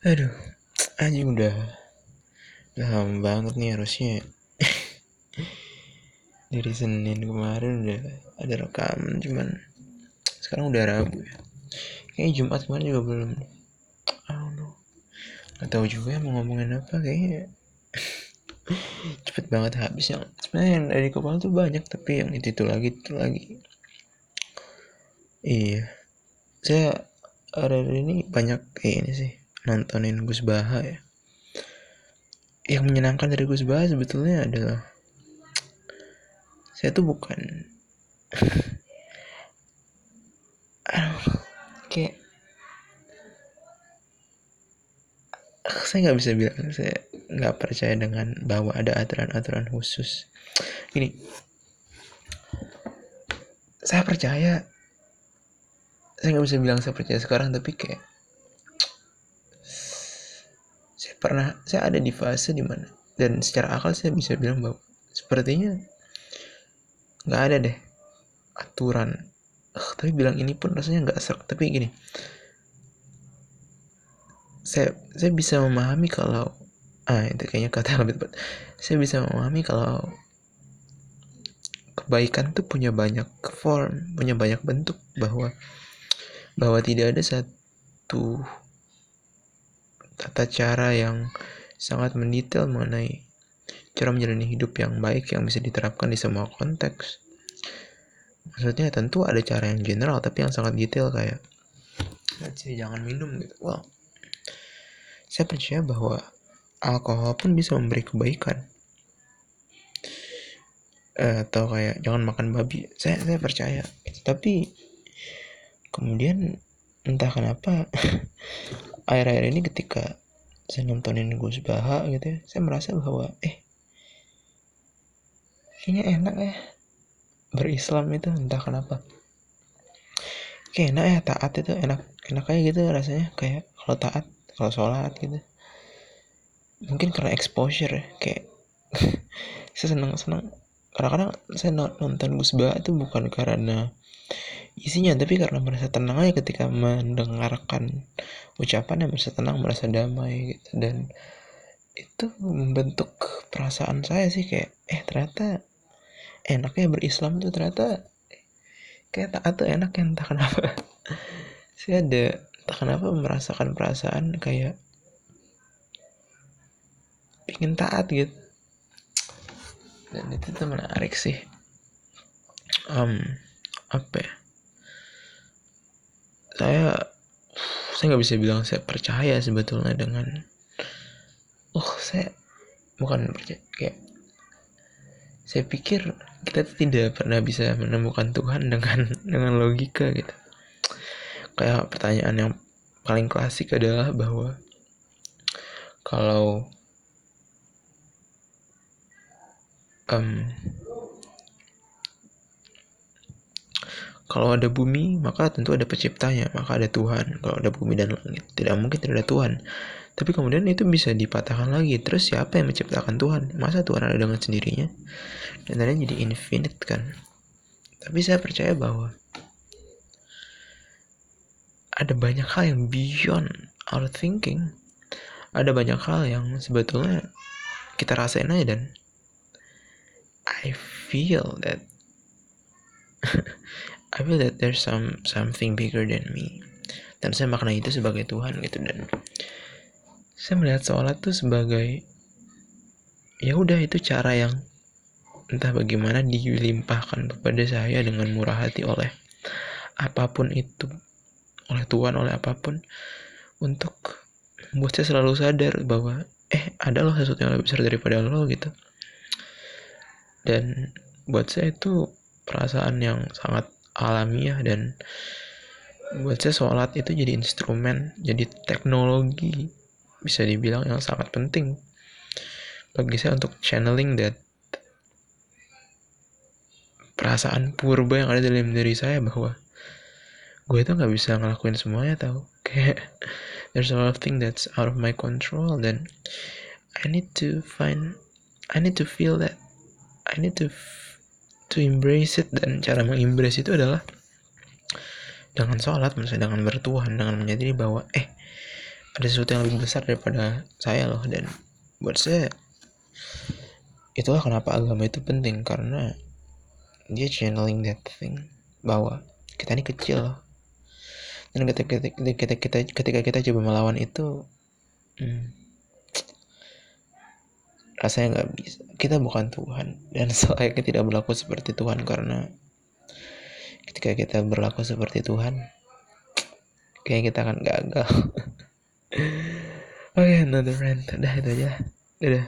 aduh anjing udah udah lama banget nih harusnya. Dari Senin kemarin udah ada rekaman cuman sekarang udah Rabu ya. Kayaknya Jumat kemarin juga belum. I don't know. Nggak tahu juga mau ngomongin apa kayaknya cepet banget habisnya. Sebenarnya yang dari kepala tuh banyak tapi yang itu itu lagi itu lagi. Iya. Saya hari ini banyak kayak ini sih nontonin Gus Baha ya. Yang menyenangkan dari Gus Baha sebetulnya adalah saya tuh bukan kayak saya nggak bisa bilang saya nggak percaya dengan bahwa ada aturan-aturan khusus. Ini saya percaya saya nggak bisa bilang saya percaya sekarang tapi kayak saya pernah saya ada di fase di mana dan secara akal saya bisa bilang bahwa sepertinya nggak ada deh aturan. Uh, tapi bilang ini pun rasanya nggak serak. Tapi gini saya saya bisa memahami kalau ah itu kayaknya kata yang lebih tepat. Saya bisa memahami kalau kebaikan tuh punya banyak form punya banyak bentuk bahwa bahwa tidak ada satu tata cara yang sangat mendetail mengenai cara menjalani hidup yang baik yang bisa diterapkan di semua konteks. Maksudnya tentu ada cara yang general tapi yang sangat detail kayak jangan minum gitu. Wow saya percaya bahwa alkohol pun bisa memberi kebaikan. Uh, atau kayak jangan makan babi. Saya saya percaya. Tapi kemudian entah kenapa akhir-akhir ini ketika saya nontonin Gus Baha gitu ya saya merasa bahwa eh kayaknya enak ya berislam itu entah kenapa. Kayak enak ya taat itu enak enak kayak gitu rasanya. Kayak kalau taat kalau sholat gitu. Mungkin karena exposure ya kayak saya senang senang kadang-kadang saya nonton Gus Ba itu bukan karena isinya tapi karena merasa tenang aja ketika mendengarkan ucapan yang merasa tenang merasa damai gitu. Dan itu membentuk perasaan saya sih kayak eh ternyata enaknya berislam tuh ternyata kayak tak atau enak yang entah kenapa. Saya ada entah kenapa merasakan perasaan kayak ingin taat gitu. Dan itu tuh menarik sih. Um, apa ya? Saya saya nggak bisa bilang saya percaya sebetulnya dengan oh saya bukan percaya kayak saya pikir kita tidak pernah bisa menemukan Tuhan dengan dengan logika gitu. Kayak pertanyaan yang paling klasik adalah bahwa kalau um, kalau ada bumi maka tentu ada penciptanya maka ada Tuhan. Kalau ada bumi dan langit tidak mungkin tidak ada Tuhan. Tapi kemudian itu bisa dipatahkan lagi. Terus siapa yang menciptakan Tuhan? Masa Tuhan ada dengan sendirinya? Dan tadi jadi infinite kan? Tapi saya percaya bahwa ada banyak hal yang beyond our thinking. Ada banyak hal yang sebetulnya kita rasain aja dan I feel that I feel that there's some something bigger than me. Dan saya makna itu sebagai Tuhan gitu dan. Saya melihat sholat tuh sebagai ya udah itu cara yang entah bagaimana dilimpahkan kepada saya dengan murah hati oleh apa pun itu oleh Tuhan oleh apa pun untuk membuat saya selalu sadar bahwa eh ada loh sesuatu yang lebih besar daripada lo gitu. Dan buat saya itu perasaan yang sangat alamiah dan buat saya sholat itu jadi instrumen jadi teknologi bisa dibilang yang sangat penting bagi saya untuk channeling that perasaan purba yang ada dalam diri saya bahwa gue tuh nggak bisa ngelakuin semuanya tau. Kayak there's a lot of thing that's out of my control dan I need to find I need to feel that I need to to embrace it dan cara mengembrace itu adalah dengan sholat misalnya dengan bertuhan dengan menyadari bahwa eh ada sesuatu yang lebih besar daripada saya loh. Dan buat saya itulah kenapa agama itu penting karena dia channeling that thing bahwa kita ini kecil loh. Dan ketika kita, kita, kita ketika kita coba melawan itu hmm, rasanya nggak bisa. Kita bukan Tuhan. Dan selayaknya tidak berlaku seperti Tuhan karena ketika kita berlaku seperti Tuhan kayak kita akan gagal. Oke okay, another rant udah itu aja. Dadah